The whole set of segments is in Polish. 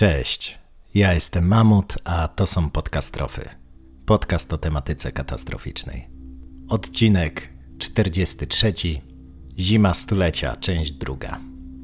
Cześć, ja jestem Mamut, a to są podcastrofy. Podcast o tematyce katastroficznej. Odcinek 43. Zima stulecia, część druga.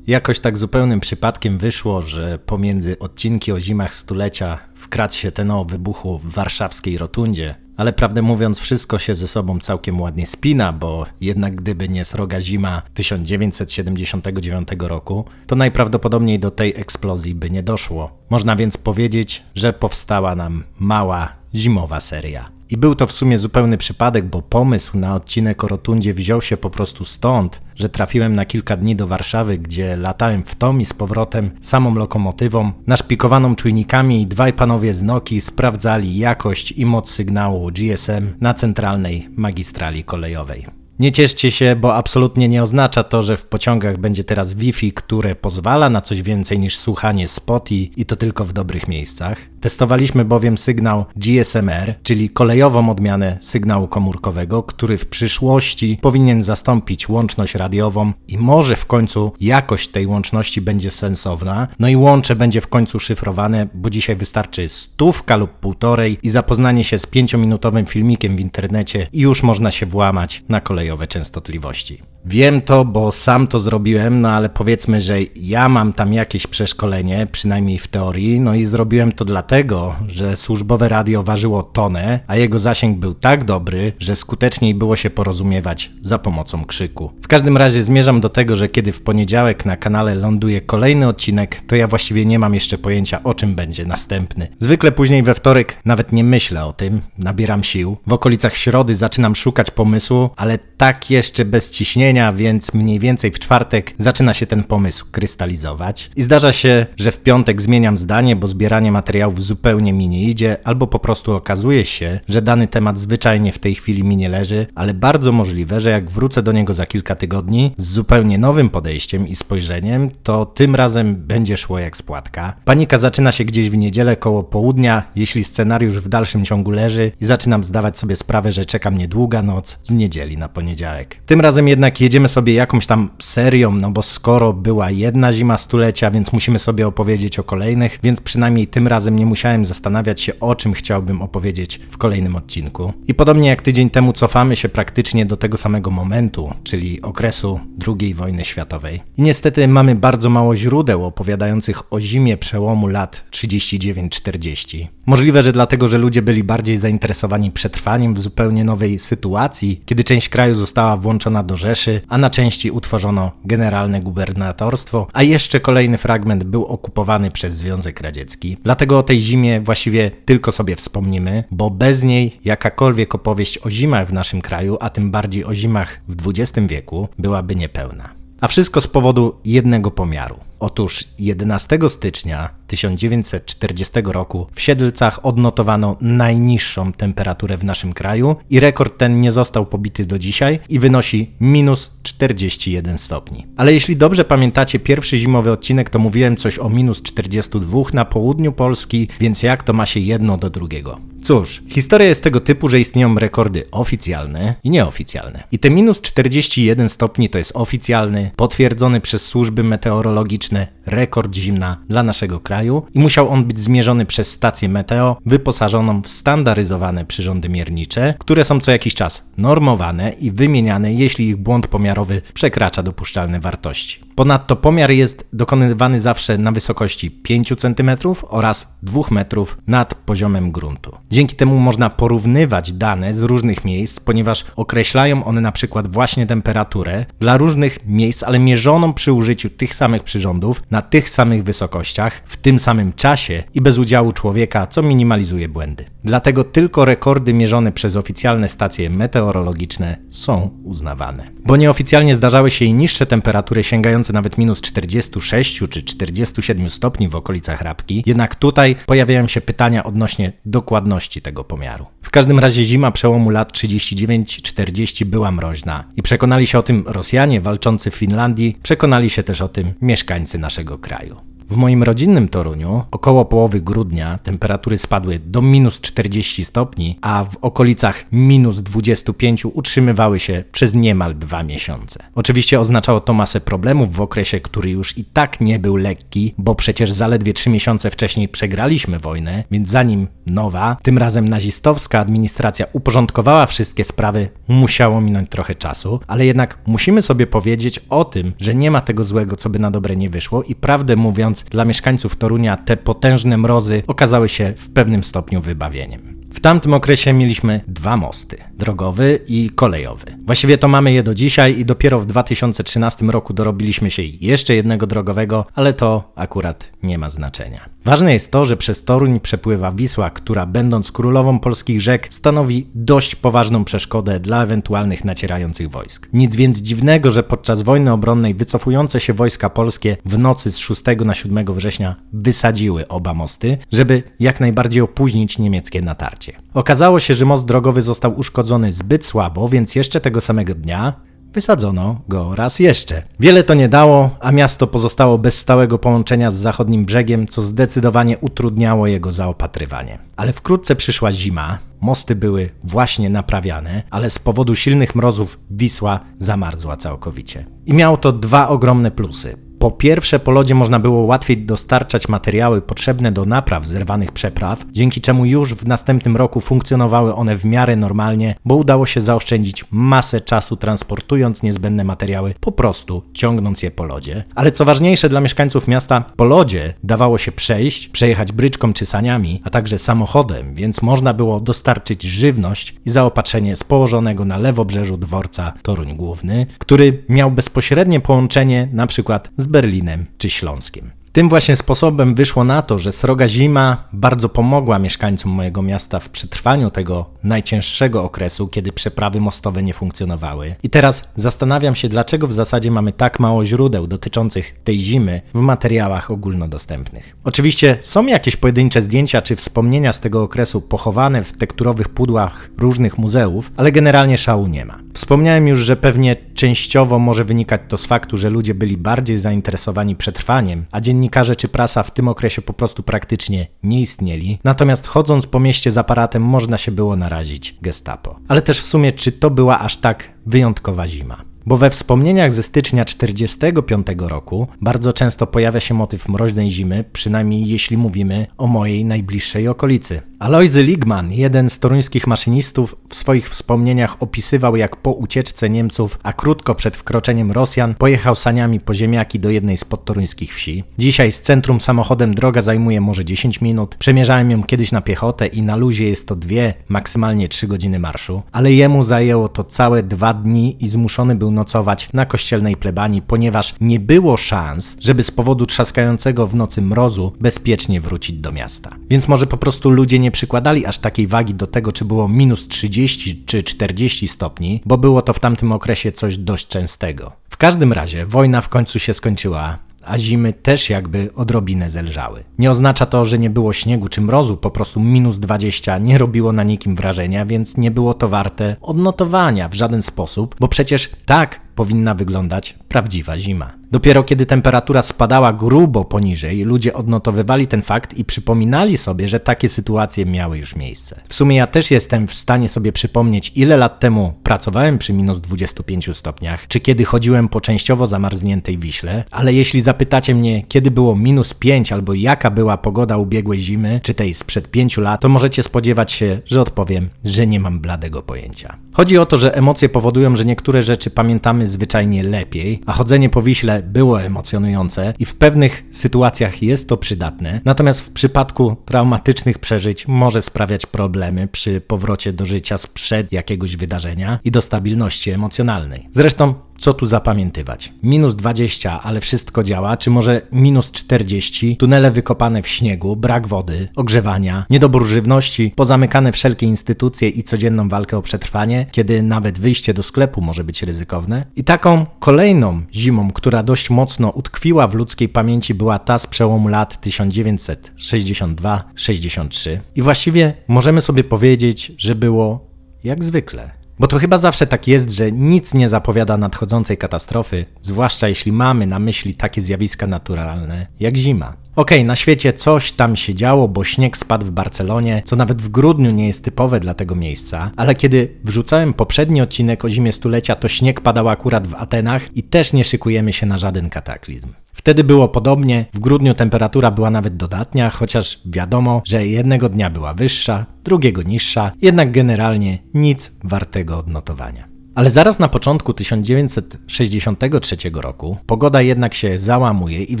Jakoś tak zupełnym przypadkiem wyszło, że pomiędzy odcinki o zimach stulecia wkradł się ten o wybuchu w warszawskiej rotundzie, ale prawdę mówiąc, wszystko się ze sobą całkiem ładnie spina, bo jednak gdyby nie sroga zima 1979 roku, to najprawdopodobniej do tej eksplozji by nie doszło. Można więc powiedzieć, że powstała nam mała zimowa seria. I był to w sumie zupełny przypadek, bo pomysł na odcinek o Rotundzie wziął się po prostu stąd, że trafiłem na kilka dni do Warszawy, gdzie latałem w tom i z powrotem samą lokomotywą, naszpikowaną czujnikami i dwaj panowie z Noki sprawdzali jakość i moc sygnału GSM na centralnej magistrali kolejowej. Nie cieszcie się, bo absolutnie nie oznacza to, że w pociągach będzie teraz Wi-Fi, które pozwala na coś więcej niż słuchanie Spotify i to tylko w dobrych miejscach. Testowaliśmy bowiem sygnał GSMR, czyli kolejową odmianę sygnału komórkowego, który w przyszłości powinien zastąpić łączność radiową i może w końcu jakość tej łączności będzie sensowna. No i łącze będzie w końcu szyfrowane, bo dzisiaj wystarczy stówka lub półtorej i zapoznanie się z pięciominutowym filmikiem w internecie i już można się włamać na kolejowe częstotliwości. Wiem to, bo sam to zrobiłem, no ale powiedzmy, że ja mam tam jakieś przeszkolenie, przynajmniej w teorii, no i zrobiłem to dlatego, że służbowe radio ważyło tonę, a jego zasięg był tak dobry, że skuteczniej było się porozumiewać za pomocą krzyku. W każdym razie zmierzam do tego, że kiedy w poniedziałek na kanale ląduje kolejny odcinek, to ja właściwie nie mam jeszcze pojęcia o czym będzie następny. Zwykle później we wtorek nawet nie myślę o tym, nabieram sił. W okolicach środy zaczynam szukać pomysłu, ale tak jeszcze bez ciśnienia więc mniej więcej w czwartek zaczyna się ten pomysł krystalizować. I zdarza się, że w piątek zmieniam zdanie, bo zbieranie materiałów zupełnie mi nie idzie, albo po prostu okazuje się, że dany temat zwyczajnie w tej chwili mi nie leży, ale bardzo możliwe, że jak wrócę do niego za kilka tygodni z zupełnie nowym podejściem i spojrzeniem, to tym razem będzie szło jak spłatka. Panika zaczyna się gdzieś w niedzielę koło południa, jeśli scenariusz w dalszym ciągu leży i zaczynam zdawać sobie sprawę, że czeka mnie długa noc z niedzieli na poniedziałek. Tym razem jednak jedziemy sobie jakąś tam serią, no bo skoro była jedna zima stulecia, więc musimy sobie opowiedzieć o kolejnych, więc przynajmniej tym razem nie musiałem zastanawiać się, o czym chciałbym opowiedzieć w kolejnym odcinku. I podobnie jak tydzień temu cofamy się praktycznie do tego samego momentu, czyli okresu II wojny światowej. I niestety mamy bardzo mało źródeł opowiadających o zimie przełomu lat 39-40. Możliwe, że dlatego, że ludzie byli bardziej zainteresowani przetrwaniem w zupełnie nowej sytuacji, kiedy część kraju została włączona do Rzeszy, a na części utworzono generalne gubernatorstwo, a jeszcze kolejny fragment był okupowany przez Związek Radziecki. Dlatego o tej zimie właściwie tylko sobie wspomnimy, bo bez niej jakakolwiek opowieść o zimach w naszym kraju, a tym bardziej o zimach w XX wieku, byłaby niepełna. A wszystko z powodu jednego pomiaru. Otóż 11 stycznia 1940 roku w Siedlcach odnotowano najniższą temperaturę w naszym kraju i rekord ten nie został pobity do dzisiaj i wynosi minus 41 stopni. Ale jeśli dobrze pamiętacie pierwszy zimowy odcinek, to mówiłem coś o minus 42 na południu Polski, więc jak to ma się jedno do drugiego? Cóż, historia jest tego typu, że istnieją rekordy oficjalne i nieoficjalne. I te minus 41 stopni to jest oficjalny, potwierdzony przez służby meteorologiczne rekord zimna dla naszego kraju i musiał on być zmierzony przez stację meteo wyposażoną w standaryzowane przyrządy miernicze, które są co jakiś czas normowane i wymieniane, jeśli ich błąd pomiarowy przekracza dopuszczalne wartości. Ponadto pomiar jest dokonywany zawsze na wysokości 5 cm oraz 2 metrów nad poziomem gruntu. Dzięki temu można porównywać dane z różnych miejsc, ponieważ określają one na przykład właśnie temperaturę dla różnych miejsc, ale mierzoną przy użyciu tych samych przyrządów na tych samych wysokościach, w tym samym czasie i bez udziału człowieka, co minimalizuje błędy. Dlatego tylko rekordy mierzone przez oficjalne stacje meteorologiczne są uznawane. Bo nieoficjalnie zdarzały się i niższe temperatury sięgające nawet minus 46 czy 47 stopni w okolicach Rabki, jednak tutaj pojawiają się pytania odnośnie dokładności tego pomiaru. W każdym razie zima przełomu lat 39-40 była mroźna i przekonali się o tym Rosjanie walczący w Finlandii, przekonali się też o tym mieszkańcy naszego kraju. W moim rodzinnym Toruniu około połowy grudnia temperatury spadły do minus 40 stopni, a w okolicach minus 25 utrzymywały się przez niemal dwa miesiące. Oczywiście oznaczało to masę problemów w okresie, który już i tak nie był lekki, bo przecież zaledwie trzy miesiące wcześniej przegraliśmy wojnę, więc zanim nowa, tym razem nazistowska administracja uporządkowała wszystkie sprawy, musiało minąć trochę czasu, ale jednak musimy sobie powiedzieć o tym, że nie ma tego złego, co by na dobre nie wyszło i prawdę mówiąc, dla mieszkańców Torunia te potężne mrozy okazały się w pewnym stopniu wybawieniem. W tamtym okresie mieliśmy dwa mosty, drogowy i kolejowy. Właściwie to mamy je do dzisiaj i dopiero w 2013 roku dorobiliśmy się jeszcze jednego drogowego, ale to akurat nie ma znaczenia. Ważne jest to, że przez Toruń przepływa Wisła, która będąc królową polskich rzek stanowi dość poważną przeszkodę dla ewentualnych nacierających wojsk. Nic więc dziwnego, że podczas wojny obronnej wycofujące się wojska polskie w nocy z 6 na 7 września wysadziły oba mosty, żeby jak najbardziej opóźnić niemieckie natarcie. Okazało się, że most drogowy został uszkodzony zbyt słabo, więc jeszcze tego samego dnia wysadzono go raz jeszcze. Wiele to nie dało, a miasto pozostało bez stałego połączenia z zachodnim brzegiem, co zdecydowanie utrudniało jego zaopatrywanie. Ale wkrótce przyszła zima, mosty były właśnie naprawiane, ale z powodu silnych mrozów Wisła zamarzła całkowicie. I miało to dwa ogromne plusy. Po pierwsze, po lodzie można było łatwiej dostarczać materiały potrzebne do napraw zerwanych przepraw, dzięki czemu już w następnym roku funkcjonowały one w miarę normalnie, bo udało się zaoszczędzić masę czasu transportując niezbędne materiały, po prostu ciągnąc je po lodzie. Ale co ważniejsze dla mieszkańców miasta, po lodzie dawało się przejść, przejechać bryczką czy saniami, a także samochodem, więc można było dostarczyć żywność i zaopatrzenie z położonego na lewobrzeżu dworca Toruń Główny, który miał bezpośrednie połączenie na przykład z Berlinem czy Śląskiem. Tym właśnie sposobem wyszło na to, że sroga zima bardzo pomogła mieszkańcom mojego miasta w przetrwaniu tego najcięższego okresu, kiedy przeprawy mostowe nie funkcjonowały. I teraz zastanawiam się, dlaczego w zasadzie mamy tak mało źródeł dotyczących tej zimy w materiałach ogólnodostępnych. Oczywiście są jakieś pojedyncze zdjęcia czy wspomnienia z tego okresu pochowane w tekturowych pudłach różnych muzeów, ale generalnie szału nie ma. Wspomniałem już, że pewnie częściowo może wynikać to z faktu, że ludzie byli bardziej zainteresowani przetrwaniem, a dziennikarze czy prasa w tym okresie po prostu praktycznie nie istnieli. Natomiast chodząc po mieście z aparatem można się było narazić gestapo. Ale też w sumie, czy to była aż tak wyjątkowa zima? Bo we wspomnieniach ze stycznia 1945 roku bardzo często pojawia się motyw mroźnej zimy, przynajmniej jeśli mówimy o mojej najbliższej okolicy. Alojzy Ligman, jeden z toruńskich maszynistów, w swoich wspomnieniach opisywał, jak po ucieczce Niemców, a krótko przed wkroczeniem Rosjan, pojechał saniami po ziemiaki do jednej z podtoruńskich wsi. Dzisiaj z centrum samochodem droga zajmuje może 10 minut. Przemierzałem ją kiedyś na piechotę i na luzie jest to dwie, maksymalnie 3 godziny marszu, ale jemu zajęło to całe dwa dni i zmuszony był nocować na kościelnej plebanii, ponieważ nie było szans, żeby z powodu trzaskającego w nocy mrozu bezpiecznie wrócić do miasta. Więc może po prostu ludzie nie nie przykładali aż takiej wagi do tego, czy było minus 30 czy 40 stopni, bo było to w tamtym okresie coś dość częstego. W każdym razie wojna w końcu się skończyła, a zimy też jakby odrobinę zelżały. Nie oznacza to, że nie było śniegu czy mrozu, po prostu minus 20 nie robiło na nikim wrażenia, więc nie było to warte odnotowania w żaden sposób, bo przecież tak powinna wyglądać prawdziwa zima. Dopiero kiedy temperatura spadała grubo poniżej, ludzie odnotowywali ten fakt i przypominali sobie, że takie sytuacje miały już miejsce. W sumie ja też jestem w stanie sobie przypomnieć, ile lat temu pracowałem przy minus 25 stopniach, czy kiedy chodziłem po częściowo zamarzniętej Wiśle, ale jeśli zapytacie mnie, kiedy było minus 5 albo jaka była pogoda ubiegłej zimy, czy tej sprzed 5 lat, to możecie spodziewać się, że odpowiem, że nie mam bladego pojęcia. Chodzi o to, że emocje powodują, że niektóre rzeczy pamiętamy zwyczajnie lepiej, a chodzenie po Wiśle było emocjonujące i w pewnych sytuacjach jest to przydatne, natomiast w przypadku traumatycznych przeżyć może sprawiać problemy przy powrocie do życia sprzed jakiegoś wydarzenia i do stabilności emocjonalnej. Zresztą co tu zapamiętywać? Minus 20, ale wszystko działa, czy może minus 40, tunele wykopane w śniegu, brak wody, ogrzewania, niedobór żywności, pozamykane wszelkie instytucje i codzienną walkę o przetrwanie, kiedy nawet wyjście do sklepu może być ryzykowne? I taką kolejną zimą, która dość mocno utkwiła w ludzkiej pamięci, była ta z przełomu lat 1962-63. I właściwie możemy sobie powiedzieć, że było jak zwykle Bo to chyba zawsze tak jest, że nic nie zapowiada nadchodzącej katastrofy, zwłaszcza jeśli mamy na myśli takie zjawiska naturalne jak zima. Okej, okay, na świecie coś tam się działo, bo śnieg spadł w Barcelonie, co nawet w grudniu nie jest typowe dla tego miejsca, ale kiedy wrzucałem poprzedni odcinek o zimie stulecia, to śnieg padał akurat w Atenach i też nie szykujemy się na żaden kataklizm. Wtedy było podobnie, w grudniu temperatura była nawet dodatnia, chociaż wiadomo, że jednego dnia była wyższa, drugiego niższa, jednak generalnie nic wartego odnotowania. Ale zaraz na początku 1963 roku pogoda jednak się załamuje i w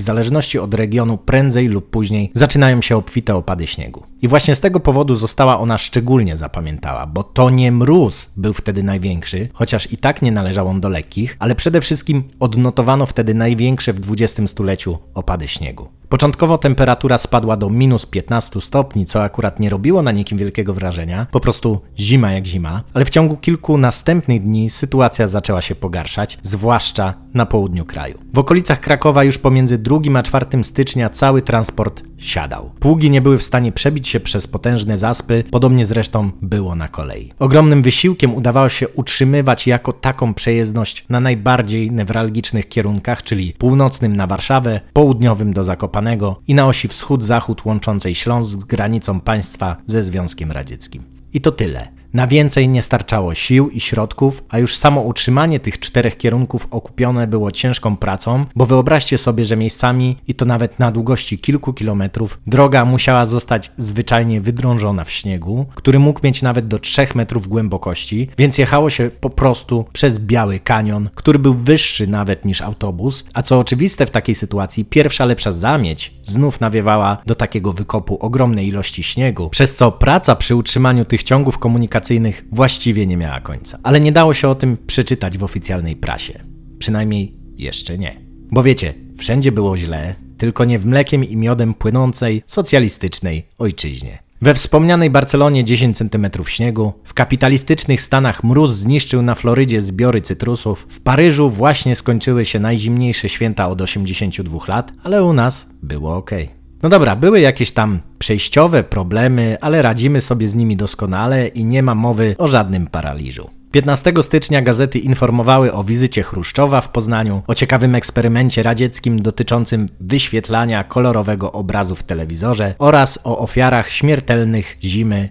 zależności od regionu prędzej lub później zaczynają się obfite opady śniegu. I właśnie z tego powodu została ona szczególnie zapamiętała, bo to nie mróz był wtedy największy, chociaż i tak nie należał on do lekkich, ale przede wszystkim odnotowano wtedy największe w XX stuleciu opady śniegu. Początkowo temperatura spadła do minus 15 stopni, co akurat nie robiło na nikim wielkiego wrażenia, po prostu zima jak zima, ale w ciągu kilku następnych dni sytuacja zaczęła się pogarszać, zwłaszcza na południu kraju. W okolicach Krakowa już pomiędzy 2 a 4 stycznia cały transport siadał. Pługi nie były w stanie przebić się przez potężne zaspy, podobnie zresztą było na kolei. Ogromnym wysiłkiem udawało się utrzymywać jako taką przejezdność na najbardziej newralgicznych kierunkach, czyli północnym na Warszawę, południowym do Zakopanego i na osi wschód-zachód łączącej Śląsk z granicą państwa ze Związkiem Radzieckim. I to tyle. Na więcej nie starczało sił i środków, a już samo utrzymanie tych czterech kierunków okupione było ciężką pracą, bo wyobraźcie sobie, że miejscami, i to nawet na długości kilku kilometrów, droga musiała zostać zwyczajnie wydrążona w śniegu, który mógł mieć nawet do 3 metrów głębokości, więc jechało się po prostu przez biały kanion, który był wyższy nawet niż autobus, a co oczywiste w takiej sytuacji, pierwsza lepsza zamieć znów nawiewała do takiego wykopu ogromnej ilości śniegu, przez co praca przy utrzymaniu tych ciągów komunikacyjnych właściwie nie miała końca. Ale nie dało się o tym przeczytać w oficjalnej prasie. Przynajmniej jeszcze nie. Bo wiecie, wszędzie było źle, tylko nie w mlekiem i miodem płynącej, socjalistycznej ojczyźnie. We wspomnianej Barcelonie 10 cm śniegu, w kapitalistycznych Stanach mróz zniszczył na Florydzie zbiory cytrusów, w Paryżu właśnie skończyły się najzimniejsze święta od 82 lat, ale u nas było ok. No dobra, były jakieś tam przejściowe problemy, ale radzimy sobie z nimi doskonale i nie ma mowy o żadnym paraliżu. 15 stycznia gazety informowały o wizycie Chruszczowa w Poznaniu, o ciekawym eksperymencie radzieckim dotyczącym wyświetlania kolorowego obrazu w telewizorze oraz o ofiarach śmiertelnych zimy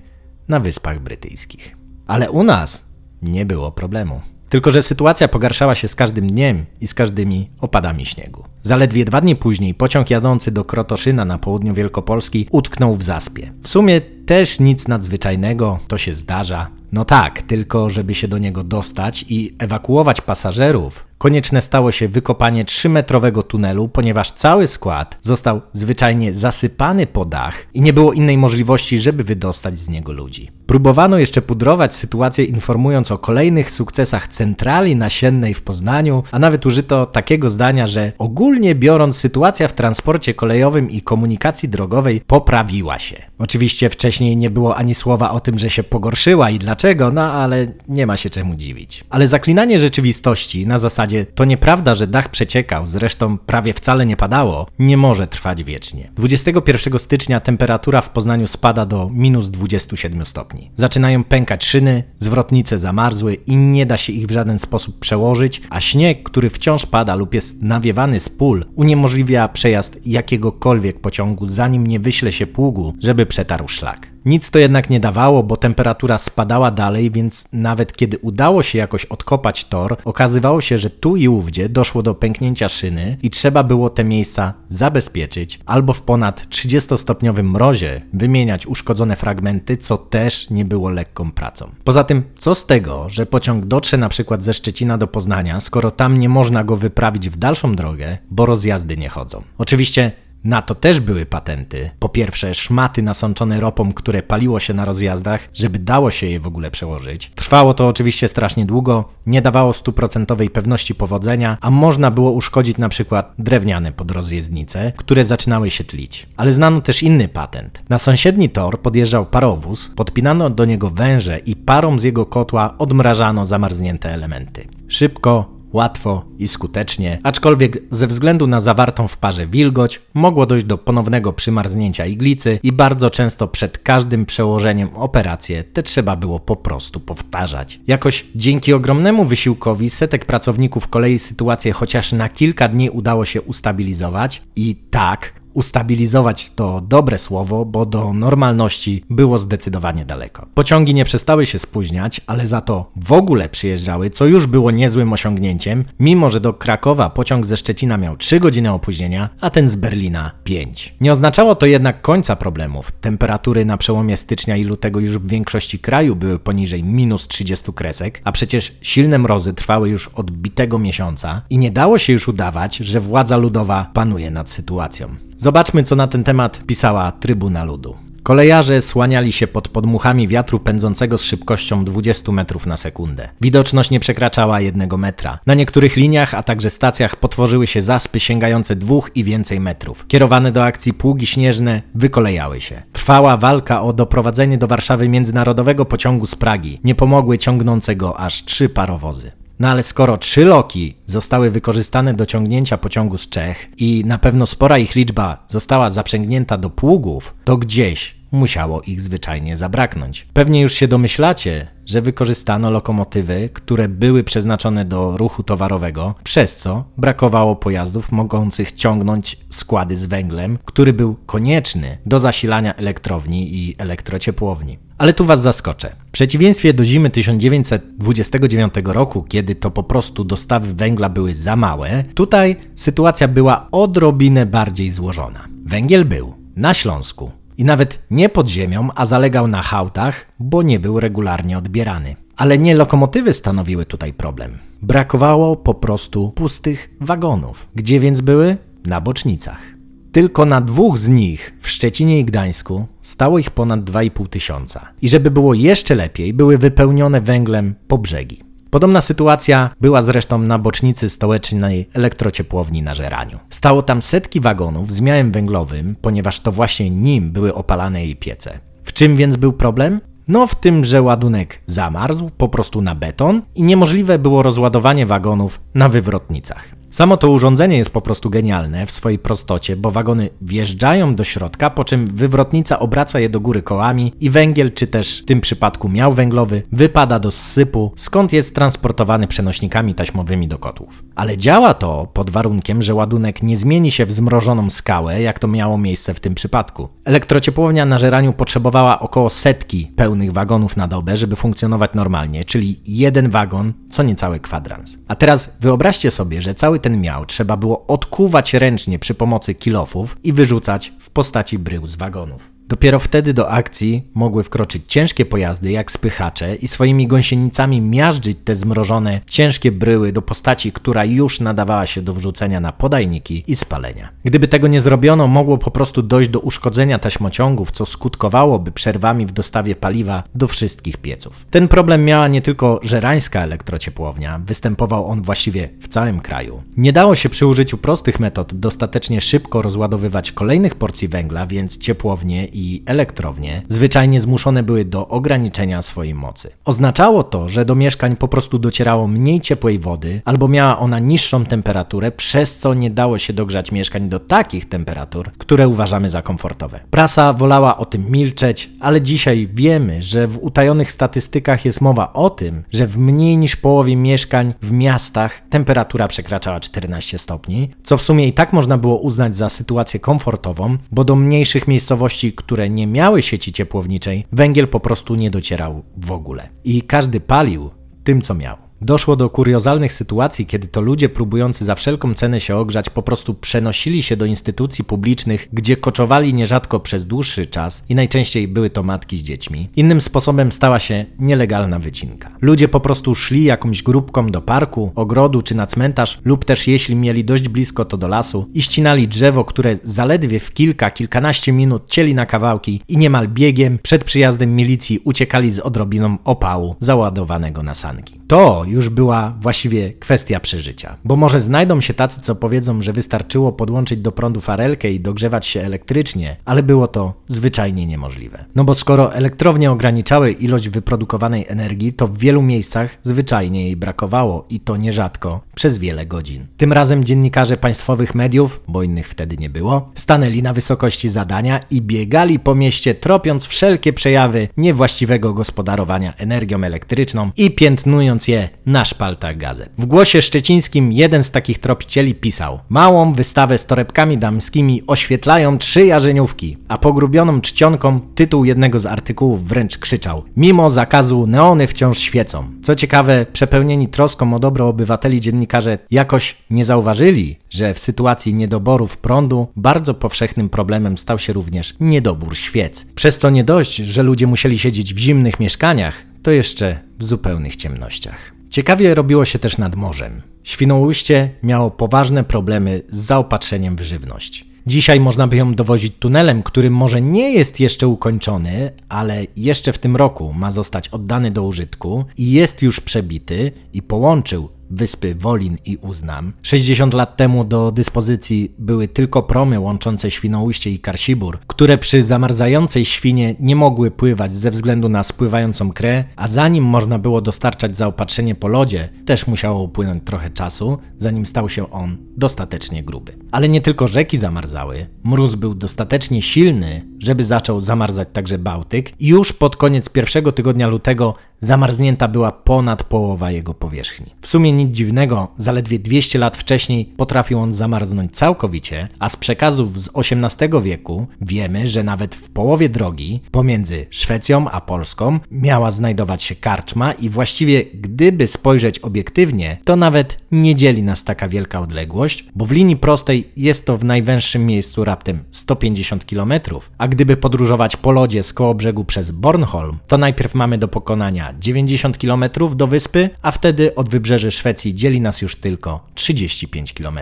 na Wyspach Brytyjskich. Ale u nas nie było problemu. Tylko, że sytuacja pogarszała się z każdym dniem i z każdymi opadami śniegu. Zaledwie dwa dni później pociąg jadący do Krotoszyna na południu Wielkopolski utknął w zaspie. W sumie też nic nadzwyczajnego, to się zdarza. No tak, tylko żeby się do niego dostać i ewakuować pasażerów, konieczne stało się wykopanie 3-metrowego tunelu, ponieważ cały skład został zwyczajnie zasypany po dach i nie było innej możliwości, żeby wydostać z niego ludzi. Próbowano jeszcze pudrować sytuację, informując o kolejnych sukcesach centrali nasiennej w Poznaniu, a nawet użyto takiego zdania, że ogólnie biorąc, sytuacja w transporcie kolejowym i komunikacji drogowej poprawiła się. Oczywiście wcześniej nie było ani słowa o tym, że się pogorszyła i dlaczego, no ale nie ma się czemu dziwić. Ale zaklinanie rzeczywistości na zasadzie to nieprawda, że dach przeciekał, zresztą prawie wcale nie padało, nie może trwać wiecznie. 21 stycznia temperatura w Poznaniu spada do minus 27 stopni Zaczynają pękać szyny, zwrotnice zamarzły i nie da się ich w żaden sposób przełożyć, a śnieg, który wciąż pada lub jest nawiewany z pól, uniemożliwia przejazd jakiegokolwiek pociągu, zanim nie wyśle się pługu, żeby przetarł szlak. Nic to jednak nie dawało, bo temperatura spadała dalej, więc nawet kiedy udało się jakoś odkopać tor, okazywało się, że tu i ówdzie doszło do pęknięcia szyny i trzeba było te miejsca zabezpieczyć albo w ponad 30-stopniowym mrozie wymieniać uszkodzone fragmenty, co też nie było lekką pracą. Poza tym, co z tego, że pociąg dotrze na przykład ze Szczecina do Poznania, skoro tam nie można go wyprawić w dalszą drogę, bo rozjazdy nie chodzą. Oczywiście na to też były patenty. Po pierwsze, szmaty nasączone ropą, które paliło się na rozjazdach, żeby dało się je w ogóle przełożyć. Trwało to oczywiście strasznie długo, nie dawało stuprocentowej pewności powodzenia, a można było uszkodzić na przykład drewniane podrozjezdnice, które zaczynały się tlić. Ale znano też inny patent. Na sąsiedni tor podjeżdżał parowóz, podpinano do niego węże i parą z jego kotła odmrażano zamarznięte elementy. Szybko, łatwo i skutecznie, aczkolwiek ze względu na zawartą w parze wilgoć mogło dojść do ponownego przymarznięcia iglicy i bardzo często przed każdym przełożeniem operację te trzeba było po prostu powtarzać. Jakoś dzięki ogromnemu wysiłkowi setek pracowników kolei sytuację chociaż na kilka dni udało się ustabilizować i tak, ustabilizować to dobre słowo, bo do normalności było zdecydowanie daleko. Pociągi nie przestały się spóźniać, ale za to w ogóle przyjeżdżały, co już było niezłym osiągnięciem, mimo że do Krakowa pociąg ze Szczecina miał 3 godziny opóźnienia, a ten z Berlina 5. Nie oznaczało to jednak końca problemów. Temperatury na przełomie stycznia i lutego już w większości kraju były poniżej minus 30 kresek, a przecież silne mrozy trwały już od bitego miesiąca i nie dało się już udawać, że władza ludowa panuje nad sytuacją. Zobaczmy, co na ten temat pisała Trybuna Ludu. Kolejarze słaniali się pod podmuchami wiatru pędzącego z szybkością 20 metrów na sekundę. Widoczność nie przekraczała jednego metra. Na niektórych liniach, a także stacjach potworzyły się zaspy sięgające dwóch i więcej metrów. Kierowane do akcji pługi śnieżne wykolejały się. Trwała walka o doprowadzenie do Warszawy międzynarodowego pociągu z Pragi. Nie pomogły ciągnącego aż trzy parowozy. No ale skoro trzy loki zostały wykorzystane do ciągnięcia pociągu z Czech i na pewno spora ich liczba została zaprzęgnięta do pługów, to gdzieś musiało ich zwyczajnie zabraknąć. Pewnie już się domyślacie, że wykorzystano lokomotywy, które były przeznaczone do ruchu towarowego, przez co brakowało pojazdów mogących ciągnąć składy z węglem, który był konieczny do zasilania elektrowni i elektrociepłowni. Ale tu Was zaskoczę. W przeciwieństwie do zimy 1929 roku, kiedy to po prostu dostawy węgla były za małe, tutaj sytuacja była odrobinę bardziej złożona. Węgiel był na Śląsku, i nawet nie pod ziemią, a zalegał na hałtach, bo nie był regularnie odbierany. Ale nie lokomotywy stanowiły tutaj problem. Brakowało po prostu pustych wagonów. Gdzie więc były? Na bocznicach. Tylko na dwóch z nich, w Szczecinie i Gdańsku, stało ich ponad 2,5 tysiąca. I żeby było jeszcze lepiej, były wypełnione węglem po brzegi. Podobna sytuacja była zresztą na bocznicy stołecznej elektrociepłowni na Żeraniu. Stało tam setki wagonów z miałem węglowym, ponieważ to właśnie nim były opalane jej piece. W czym więc był problem? No w tym, że ładunek zamarzł po prostu na beton i niemożliwe było rozładowanie wagonów na wywrotnicach. Samo to urządzenie jest po prostu genialne w swojej prostocie, bo wagony wjeżdżają do środka, po czym wywrotnica obraca je do góry kołami i węgiel, czy też w tym przypadku miał węglowy, wypada do zsypu, skąd jest transportowany przenośnikami taśmowymi do kotłów. Ale działa to pod warunkiem, że ładunek nie zmieni się w zmrożoną skałę, jak to miało miejsce w tym przypadku. Elektrociepłownia na Żeraniu potrzebowała około setki pełnych wagonów na dobę, żeby funkcjonować normalnie, czyli jeden wagon co niecały kwadrans. A teraz wyobraźcie sobie, że cały ten miał trzeba było odkuwać ręcznie przy pomocy kilofów i wyrzucać w postaci brył z wagonów. Dopiero wtedy do akcji mogły wkroczyć ciężkie pojazdy jak spychacze i swoimi gąsienicami miażdżyć te zmrożone, ciężkie bryły do postaci, która już nadawała się do wrzucenia na podajniki i spalenia. Gdyby tego nie zrobiono, mogło po prostu dojść do uszkodzenia taśmociągów, co skutkowałoby przerwami w dostawie paliwa do wszystkich pieców. Ten problem miała nie tylko żerańska elektrociepłownia, występował on właściwie w całym kraju. Nie dało się przy użyciu prostych metod dostatecznie szybko rozładowywać kolejnych porcji węgla, więc ciepłownie i elektrownie zwyczajnie zmuszone były do ograniczenia swojej mocy. Oznaczało to, że do mieszkań po prostu docierało mniej ciepłej wody, albo miała ona niższą temperaturę, przez co nie dało się dogrzać mieszkań do takich temperatur, które uważamy za komfortowe. Prasa wolała o tym milczeć, ale dzisiaj wiemy, że w utajonych statystykach jest mowa o tym, że w mniej niż połowie mieszkań w miastach temperatura przekraczała 14 stopni, co w sumie i tak można było uznać za sytuację komfortową, bo do mniejszych miejscowości, które nie miały sieci ciepłowniczej, węgiel po prostu nie docierał w ogóle. I każdy palił tym, co miał. Doszło do kuriozalnych sytuacji, kiedy to ludzie próbujący za wszelką cenę się ogrzać po prostu przenosili się do instytucji publicznych, gdzie koczowali nierzadko przez dłuższy czas i najczęściej były to matki z dziećmi. Innym sposobem stała się nielegalna wycinka. Ludzie po prostu szli jakąś grupką do parku, ogrodu czy na cmentarz, lub też jeśli mieli dość blisko to do lasu i ścinali drzewo, które zaledwie w kilka, kilkanaście minut cieli na kawałki i niemal biegiem przed przyjazdem milicji uciekali z odrobiną opału załadowanego na sanki. To już była właściwie kwestia przeżycia. Bo może znajdą się tacy, co powiedzą, że wystarczyło podłączyć do prądu farelkę i dogrzewać się elektrycznie, ale było to zwyczajnie niemożliwe. No bo skoro elektrownie ograniczały ilość wyprodukowanej energii, to w wielu miejscach zwyczajnie jej brakowało i to nierzadko przez wiele godzin. Tym razem dziennikarze państwowych mediów, bo innych wtedy nie było, stanęli na wysokości zadania i biegali po mieście, tropiąc wszelkie przejawy niewłaściwego gospodarowania energią elektryczną i piętnując je na szpaltach gazet. W głosie szczecińskim jeden z takich tropicieli pisał: Małą wystawę z torebkami damskimi oświetlają trzy jarzeniówki, a pogrubioną czcionką tytuł jednego z artykułów wręcz krzyczał: Mimo zakazu neony wciąż świecą. Co ciekawe, przepełnieni troską o dobro obywateli dziennikarze jakoś nie zauważyli, że w sytuacji niedoborów prądu bardzo powszechnym problemem stał się również niedobór świec. Przez co nie dość, że ludzie musieli siedzieć w zimnych mieszkaniach, to jeszcze w zupełnych ciemnościach. Ciekawie robiło się też nad morzem. Świnoujście miało poważne problemy z zaopatrzeniem w żywność. Dzisiaj można by ją dowozić tunelem, który może nie jest jeszcze ukończony, ale jeszcze w tym roku ma zostać oddany do użytku i jest już przebity i połączył wyspy Wolin i Uznam. 60 lat temu do dyspozycji były tylko promy łączące Świnoujście i Karsibur, które przy zamarzającej świnie nie mogły pływać ze względu na spływającą krę, a zanim można było dostarczać zaopatrzenie po lodzie, też musiało upłynąć trochę czasu, zanim stał się on dostatecznie gruby. Ale nie tylko rzeki zamarzały, mróz był dostatecznie silny, żeby zaczął zamarzać także Bałtyk i już pod koniec pierwszego tygodnia lutego zamarznięta była ponad połowa jego powierzchni. W sumie nic dziwnego, zaledwie 200 lat wcześniej potrafił on zamarznąć całkowicie, a z przekazów z XVIII wieku wiemy, że nawet w połowie drogi pomiędzy Szwecją a Polską miała znajdować się karczma i właściwie gdyby spojrzeć obiektywnie, to nawet nie dzieli nas taka wielka odległość, bo w linii prostej jest to w najwęższym miejscu raptem 150 km, a gdyby podróżować po lodzie z koło brzegu przez Bornholm, to najpierw mamy do pokonania 90 km do wyspy, a wtedy od wybrzeży Szwecji dzieli nas już tylko 35 km.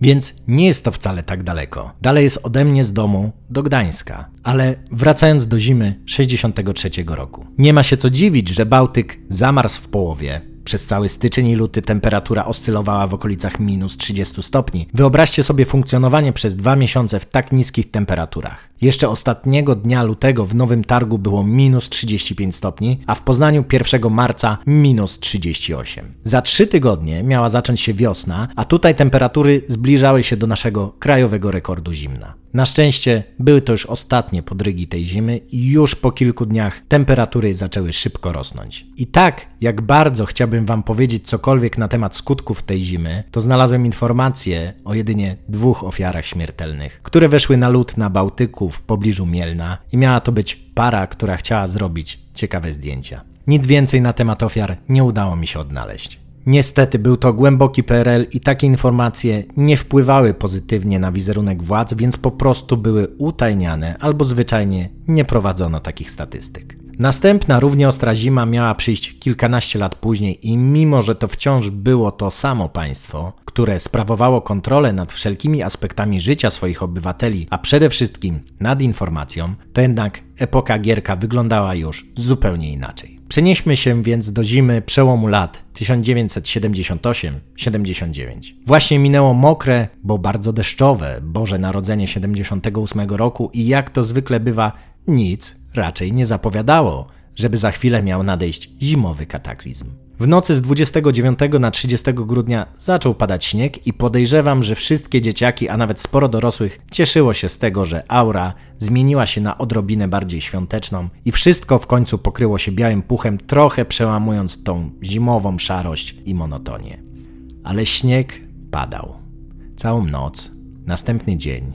Więc nie jest to wcale tak daleko. Dalej jest ode mnie z domu do Gdańska. Ale wracając do zimy 63 roku. Nie ma się co dziwić, że Bałtyk zamarzł w połowie, przez cały styczeń i luty temperatura oscylowała w okolicach minus 30 stopni. Wyobraźcie sobie funkcjonowanie przez dwa miesiące w tak niskich temperaturach. Jeszcze ostatniego dnia lutego w Nowym Targu było minus 35 stopni, a w Poznaniu 1 marca minus 38. Za trzy tygodnie miała zacząć się wiosna, a tutaj temperatury zbliżały się do naszego krajowego rekordu zimna. Na szczęście były to już ostatnie podrygi tej zimy i już po kilku dniach temperatury zaczęły szybko rosnąć. I tak, jak bardzo chciałbym Wam powiedzieć cokolwiek na temat skutków tej zimy, to znalazłem informacje o jedynie dwóch ofiarach śmiertelnych, które weszły na lód na Bałtyku w pobliżu Mielna i miała to być para, która chciała zrobić ciekawe zdjęcia. Nic więcej na temat ofiar nie udało mi się odnaleźć. Niestety był to głęboki PRL i takie informacje nie wpływały pozytywnie na wizerunek władz, więc po prostu były utajniane albo zwyczajnie nie prowadzono takich statystyk. Następna równie ostra zima miała przyjść kilkanaście lat później i mimo, że to wciąż było to samo państwo, które sprawowało kontrolę nad wszelkimi aspektami życia swoich obywateli, a przede wszystkim nad informacją, to jednak epoka Gierka wyglądała już zupełnie inaczej. Przenieśmy się więc do zimy przełomu lat 1978-79. Właśnie minęło mokre, bo bardzo deszczowe Boże Narodzenie 78 roku i jak to zwykle bywa, nic raczej nie zapowiadało, żeby za chwilę miał nadejść zimowy kataklizm. W nocy z 29 na 30 grudnia zaczął padać śnieg i podejrzewam, że wszystkie dzieciaki, a nawet sporo dorosłych cieszyło się z tego, że aura zmieniła się na odrobinę bardziej świąteczną i wszystko w końcu pokryło się białym puchem, trochę przełamując tą zimową szarość i monotonię. Ale śnieg padał. Całą noc, następny dzień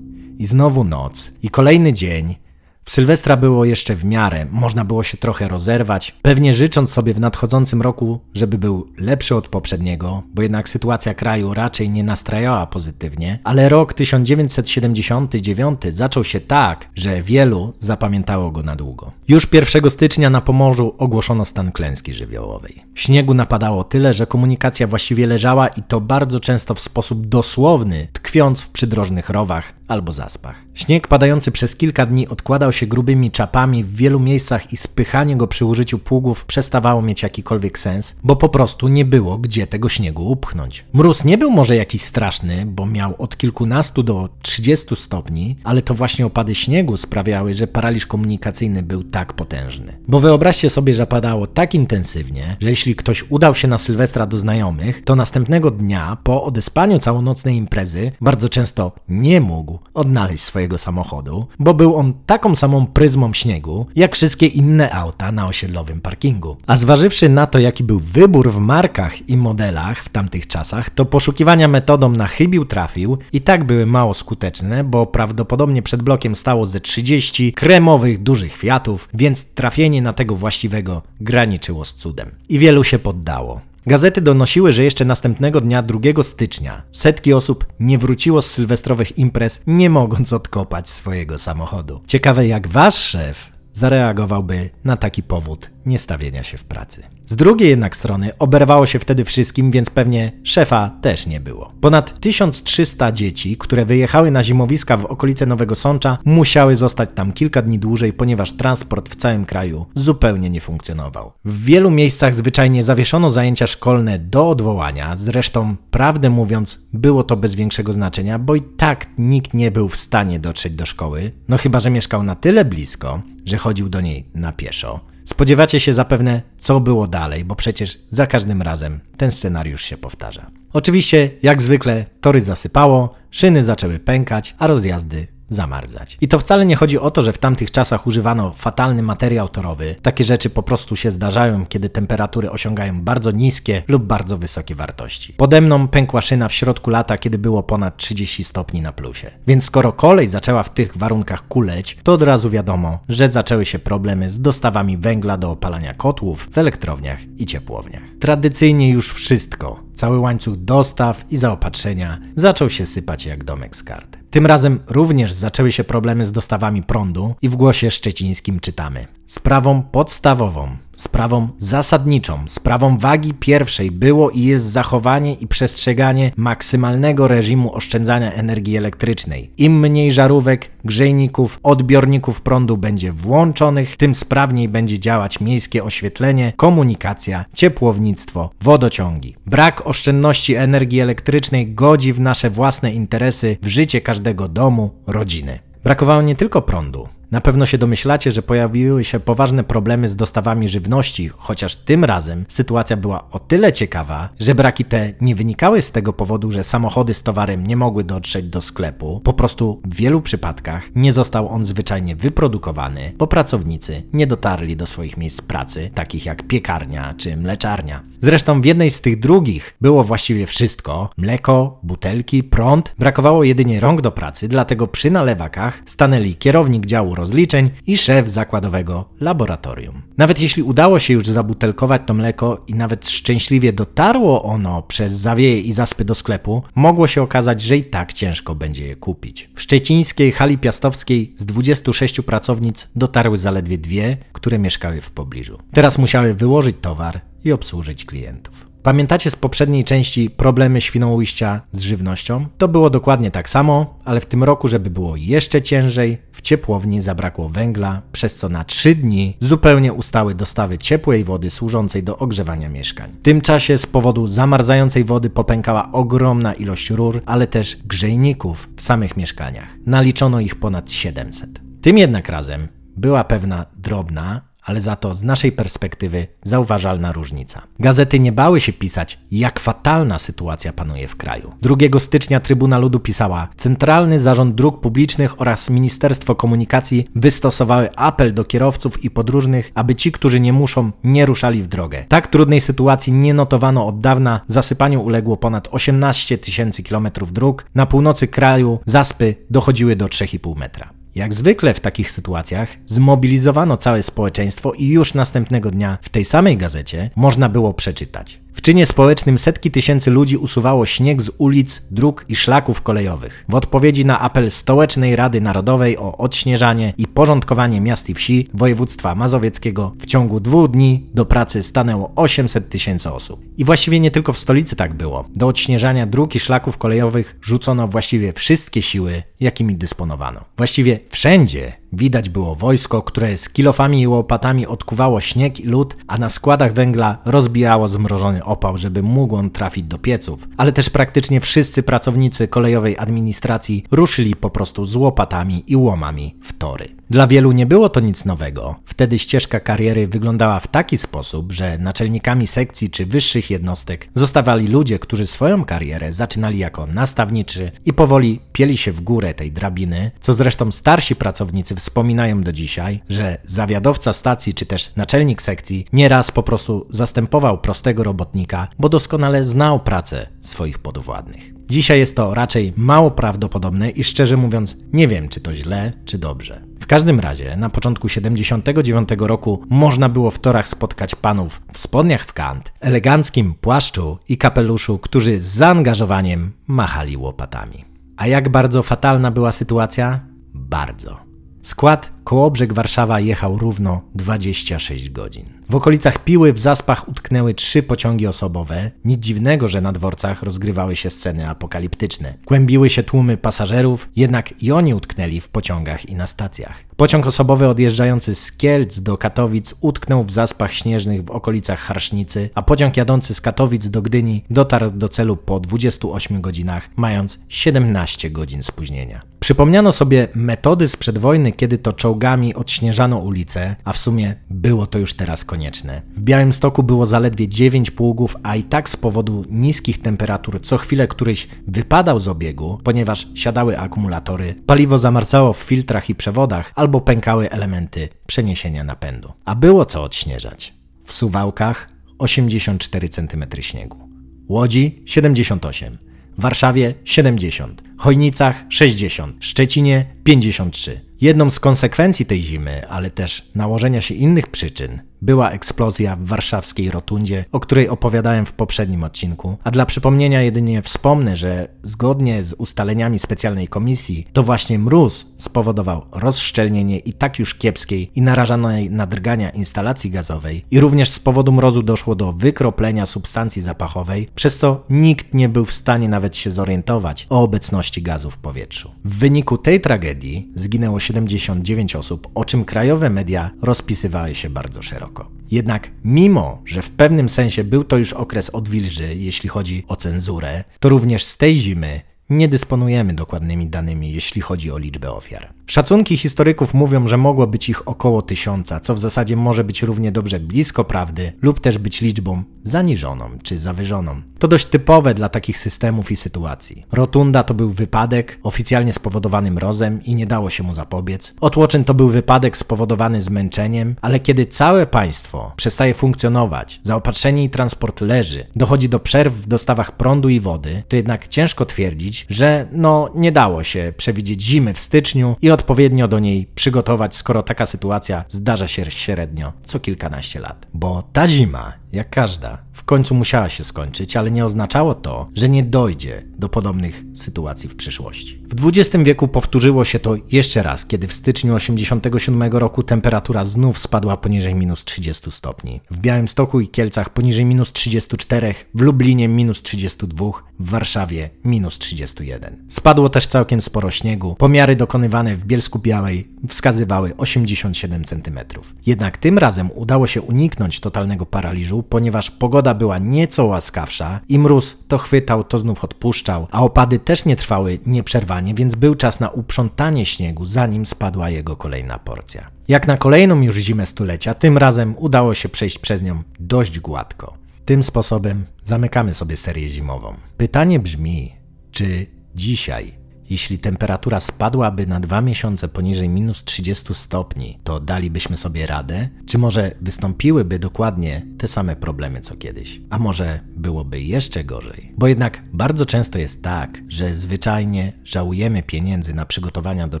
i znowu noc i kolejny dzień w Sylwestra było jeszcze w miarę, można było się trochę rozerwać, pewnie życząc sobie w nadchodzącym roku, żeby był lepszy od poprzedniego, bo jednak sytuacja kraju raczej nie nastrajała pozytywnie, ale rok 1979 zaczął się tak, że wielu zapamiętało go na długo. Już 1 stycznia na Pomorzu ogłoszono stan klęski żywiołowej. Śniegu napadało tyle, że komunikacja właściwie leżała i to bardzo często w sposób dosłowny, tkwiąc w przydrożnych rowach, albo zaspach. Śnieg padający przez kilka dni odkładał się grubymi czapami w wielu miejscach i spychanie go przy użyciu pługów przestawało mieć jakikolwiek sens, bo po prostu nie było gdzie tego śniegu upchnąć. Mróz nie był może jakiś straszny, bo miał od kilkunastu do 30 stopni, ale to właśnie opady śniegu sprawiały, że paraliż komunikacyjny był tak potężny. Bo wyobraźcie sobie, że padało tak intensywnie, że jeśli ktoś udał się na Sylwestra do znajomych, to następnego dnia po odespaniu całonocnej imprezy bardzo często nie mógł odnaleźć swojego samochodu, bo był on taką samą pryzmą śniegu, jak wszystkie inne auta na osiedlowym parkingu. A zważywszy na to, jaki był wybór w markach i modelach w tamtych czasach, to poszukiwania metodą na chybił trafił i tak były mało skuteczne, bo prawdopodobnie przed blokiem stało ze 30 kremowych dużych Fiatów, więc trafienie na tego właściwego graniczyło z cudem. I wielu się poddało. Gazety donosiły, że jeszcze następnego dnia 2 stycznia setki osób nie wróciło z sylwestrowych imprez, nie mogąc odkopać swojego samochodu. Ciekawe, jak wasz szef zareagowałby na taki powód niestawienia się w pracy. Z drugiej jednak strony oberwało się wtedy wszystkim, więc pewnie szefa też nie było. Ponad 1300 dzieci, które wyjechały na zimowiska w okolice Nowego Sącza, musiały zostać tam kilka dni dłużej, ponieważ transport w całym kraju zupełnie nie funkcjonował. W wielu miejscach zwyczajnie zawieszono zajęcia szkolne do odwołania, zresztą prawdę mówiąc, było to bez większego znaczenia, bo i tak nikt nie był w stanie dotrzeć do szkoły, no chyba że mieszkał na tyle blisko, że chodził do niej na pieszo. Spodziewacie się zapewne, co było dalej, bo przecież za każdym razem ten scenariusz się powtarza. Oczywiście, jak zwykle, tory zasypało, szyny zaczęły pękać, a rozjazdy zamarzać. I to wcale nie chodzi o to, że w tamtych czasach używano fatalny materiał torowy. Takie rzeczy po prostu się zdarzają, kiedy temperatury osiągają bardzo niskie lub bardzo wysokie wartości. Pode mną pękła szyna w środku lata, kiedy było ponad 30 stopni na plusie. Więc skoro kolej zaczęła w tych warunkach kuleć, to od razu wiadomo, że zaczęły się problemy z dostawami węgla do opalania kotłów w elektrowniach i ciepłowniach. Tradycyjnie już wszystko, cały łańcuch dostaw i zaopatrzenia zaczął się sypać jak domek z kart. Tym razem również zaczęły się problemy z dostawami prądu i w głosie szczecińskim czytamy. Sprawą podstawową Sprawą zasadniczą, sprawą wagi pierwszej było i jest zachowanie i przestrzeganie maksymalnego reżimu oszczędzania energii elektrycznej. Im mniej żarówek, grzejników, odbiorników prądu będzie włączonych, tym sprawniej będzie działać miejskie oświetlenie, komunikacja, ciepłownictwo, wodociągi. Brak oszczędności energii elektrycznej godzi w nasze własne interesy, w życie każdego domu, rodziny. Brakowało nie tylko prądu. Na pewno się domyślacie, że pojawiły się poważne problemy z dostawami żywności, chociaż tym razem sytuacja była o tyle ciekawa, że braki te nie wynikały z tego powodu, że samochody z towarem nie mogły dotrzeć do sklepu. Po prostu w wielu przypadkach nie został on zwyczajnie wyprodukowany, bo pracownicy nie dotarli do swoich miejsc pracy, takich jak piekarnia czy mleczarnia. Zresztą w jednej z tych drugich było właściwie wszystko: mleko, butelki, prąd. Brakowało jedynie rąk do pracy, dlatego przy nalewakach stanęli kierownik działu rozliczeń i szef zakładowego laboratorium. Nawet jeśli udało się już zabutelkować to mleko i nawet szczęśliwie dotarło ono przez zawieje i zaspy do sklepu, mogło się okazać, że i tak ciężko będzie je kupić. W szczecińskiej hali piastowskiej z 26 pracownic dotarły zaledwie dwie, które mieszkały w pobliżu. Teraz musiały wyłożyć towar i obsłużyć klientów. Pamiętacie z poprzedniej części problemy świnoujścia z żywnością? To było dokładnie tak samo, ale w tym roku, żeby było jeszcze ciężej, w ciepłowni zabrakło węgla, przez co na trzy dni zupełnie ustały dostawy ciepłej wody służącej do ogrzewania mieszkań. W tym czasie z powodu zamarzającej wody popękała ogromna ilość rur, ale też grzejników w samych mieszkaniach. Naliczono ich ponad 700. Tym jednak razem była pewna drobna, ale za to z naszej perspektywy zauważalna różnica. Gazety nie bały się pisać, jak fatalna sytuacja panuje w kraju. 2 stycznia Trybuna Ludu pisała: Centralny Zarząd Dróg Publicznych oraz Ministerstwo Komunikacji wystosowały apel do kierowców i podróżnych, aby ci, którzy nie muszą, nie ruszali w drogę. Tak trudnej sytuacji nie notowano od dawna. Zasypaniu uległo ponad 18 tysięcy kilometrów dróg. Na północy kraju zaspy dochodziły do 3,5 metra. Jak zwykle w takich sytuacjach zmobilizowano całe społeczeństwo i już następnego dnia w tej samej gazecie można było przeczytać. W czynie społecznym setki tysięcy ludzi usuwało śnieg z ulic, dróg i szlaków kolejowych. W odpowiedzi na apel Stołecznej Rady Narodowej o odśnieżanie i porządkowanie miast i wsi województwa mazowieckiego w ciągu dwóch dni do pracy stanęło 800 tysięcy osób. I właściwie nie tylko w stolicy tak było. Do odśnieżania dróg i szlaków kolejowych rzucono właściwie wszystkie siły, jakimi dysponowano. Właściwie wszędzie widać było wojsko, które z kilofami i łopatami odkuwało śnieg i lód, a na składach węgla rozbijało zmrożony opał, żeby mógł on trafić do pieców. Ale też praktycznie wszyscy pracownicy kolejowej administracji ruszyli po prostu z łopatami i łomami w tory. Dla wielu nie było to nic nowego. Wtedy ścieżka kariery wyglądała w taki sposób, że naczelnikami sekcji czy wyższych jednostek zostawali ludzie, którzy swoją karierę zaczynali jako nastawniczy i powoli pieli się w górę tej drabiny, co zresztą starsi pracownicy wspominają do dzisiaj, że zawiadowca stacji czy też naczelnik sekcji nieraz po prostu zastępował prostego robotnika, bo doskonale znał pracę swoich podwładnych. Dzisiaj jest to raczej mało prawdopodobne i szczerze mówiąc nie wiem, czy to źle, czy dobrze. W każdym razie na początku 79 roku można było w torach spotkać panów w spodniach w kant, eleganckim płaszczu i kapeluszu, którzy z zaangażowaniem machali łopatami. A jak bardzo fatalna była sytuacja? Bardzo. Skład Kołobrzeg Warszawa jechał równo 26 godzin. W okolicach Piły w zaspach utknęły trzy pociągi osobowe. Nic dziwnego, że na dworcach rozgrywały się sceny apokaliptyczne. Kłębiły się tłumy pasażerów, jednak i oni utknęli w pociągach i na stacjach. Pociąg osobowy odjeżdżający z Kielc do Katowic utknął w zaspach śnieżnych w okolicach Harsznicy, a pociąg jadący z Katowic do Gdyni dotarł do celu po 28 godzinach, mając 17 godzin spóźnienia. Przypomniano sobie metody sprzed wojny, kiedy to czołgami odśnieżano ulice, a w sumie było to już teraz konieczne. W Białymstoku było zaledwie 9 pługów, a i tak z powodu niskich temperatur co chwilę któryś wypadał z obiegu, ponieważ siadały akumulatory, paliwo zamarzało w filtrach i przewodach albo pękały elementy przeniesienia napędu. A było co odśnieżać. W Suwałkach 84 cm śniegu, Łodzi 78 w Warszawie 70, Chojnicach 60, Szczecinie 53. Jedną z konsekwencji tej zimy, ale też nałożenia się innych przyczyn, była eksplozja w warszawskiej rotundzie, o której opowiadałem w poprzednim odcinku, a dla przypomnienia jedynie wspomnę, że zgodnie z ustaleniami specjalnej komisji, to właśnie mróz spowodował rozszczelnienie i tak już kiepskiej i narażonej na drgania instalacji gazowej i również z powodu mrozu doszło do wykroplenia substancji zapachowej, przez co nikt nie był w stanie nawet się zorientować o obecności gazu w powietrzu. W wyniku tej tragedii zginęło 79 osób, o czym krajowe media rozpisywały się bardzo szeroko. Jednak mimo, że w pewnym sensie był to już okres odwilży, jeśli chodzi o cenzurę, to również z tej zimy nie dysponujemy dokładnymi danymi, jeśli chodzi o liczbę ofiar. Szacunki historyków mówią, że mogło być ich około tysiąca, co w zasadzie może być równie dobrze blisko prawdy lub też być liczbą zaniżoną czy zawyżoną. To dość typowe dla takich systemów i sytuacji. Rotunda to był wypadek oficjalnie spowodowany mrozem i nie dało się mu zapobiec. Otłoczyn to był wypadek spowodowany zmęczeniem, ale kiedy całe państwo przestaje funkcjonować, zaopatrzenie i transport leży, dochodzi do przerw w dostawach prądu i wody, to jednak ciężko twierdzić, że no nie dało się przewidzieć zimy w styczniu i odpowiednio do niej przygotować, skoro taka sytuacja zdarza się średnio co kilkanaście lat. Bo ta zima, jak każda, w końcu musiała się skończyć, ale nie oznaczało to, że nie dojdzie do podobnych sytuacji w przyszłości. W XX wieku powtórzyło się to jeszcze raz, kiedy w styczniu 1987 roku temperatura znów spadła poniżej minus 30 stopni. W Białymstoku i Kielcach poniżej minus 34, w Lublinie minus 32, w Warszawie minus 31. Spadło też całkiem sporo śniegu. Pomiary dokonywane w Bielsku Białej wskazywały 87 cm. Jednak tym razem udało się uniknąć totalnego paraliżu, ponieważ pogoda była nieco łaskawsza i mróz to chwytał, to znów odpuszczał, a opady też nie trwały nieprzerwanie, więc był czas na uprzątanie śniegu, zanim spadła jego kolejna porcja. Jak na kolejną już zimę stulecia, tym razem udało się przejść przez nią dość gładko. Tym sposobem zamykamy sobie serię zimową. Pytanie brzmi, czy dzisiaj jeśli temperatura spadłaby na dwa miesiące poniżej minus 30 stopni, to dalibyśmy sobie radę? Czy może wystąpiłyby dokładnie te same problemy co kiedyś? A może byłoby jeszcze gorzej? Bo jednak bardzo często jest tak, że zwyczajnie żałujemy pieniędzy na przygotowania do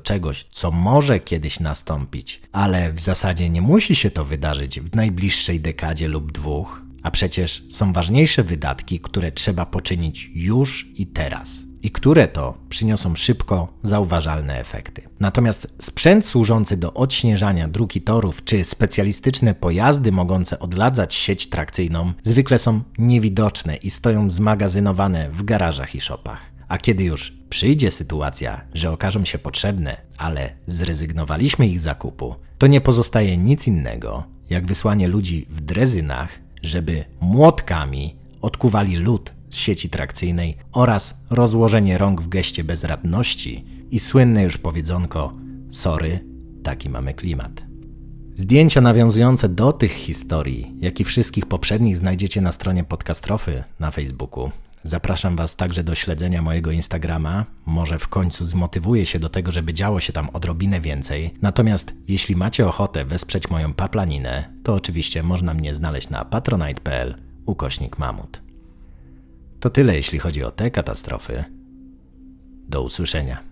czegoś, co może kiedyś nastąpić, ale w zasadzie nie musi się to wydarzyć w najbliższej dekadzie lub dwóch, A przecież są ważniejsze wydatki, które trzeba poczynić już i teraz i które to przyniosą szybko zauważalne efekty. Natomiast sprzęt służący do odśnieżania dróg torów, czy specjalistyczne pojazdy mogące odladzać sieć trakcyjną, zwykle są niewidoczne i stoją zmagazynowane w garażach i shopach. A kiedy już przyjdzie sytuacja, że okażą się potrzebne, ale zrezygnowaliśmy ich zakupu, to nie pozostaje nic innego, jak wysłanie ludzi w drezynach, żeby młotkami odkuwali lód sieci trakcyjnej oraz rozłożenie rąk w geście bezradności i słynne już powiedzonko sorry, taki mamy klimat. Zdjęcia nawiązujące do tych historii, jak i wszystkich poprzednich znajdziecie na stronie Podcastrofy na Facebooku. Zapraszam Was także do śledzenia mojego Instagrama. Może w końcu zmotywuję się do tego, żeby działo się tam odrobinę więcej. Natomiast jeśli macie ochotę wesprzeć moją paplaninę, to oczywiście można mnie znaleźć na patronite.pl ukośnik mamut. To tyle, jeśli chodzi o te katastrofy. Do usłyszenia.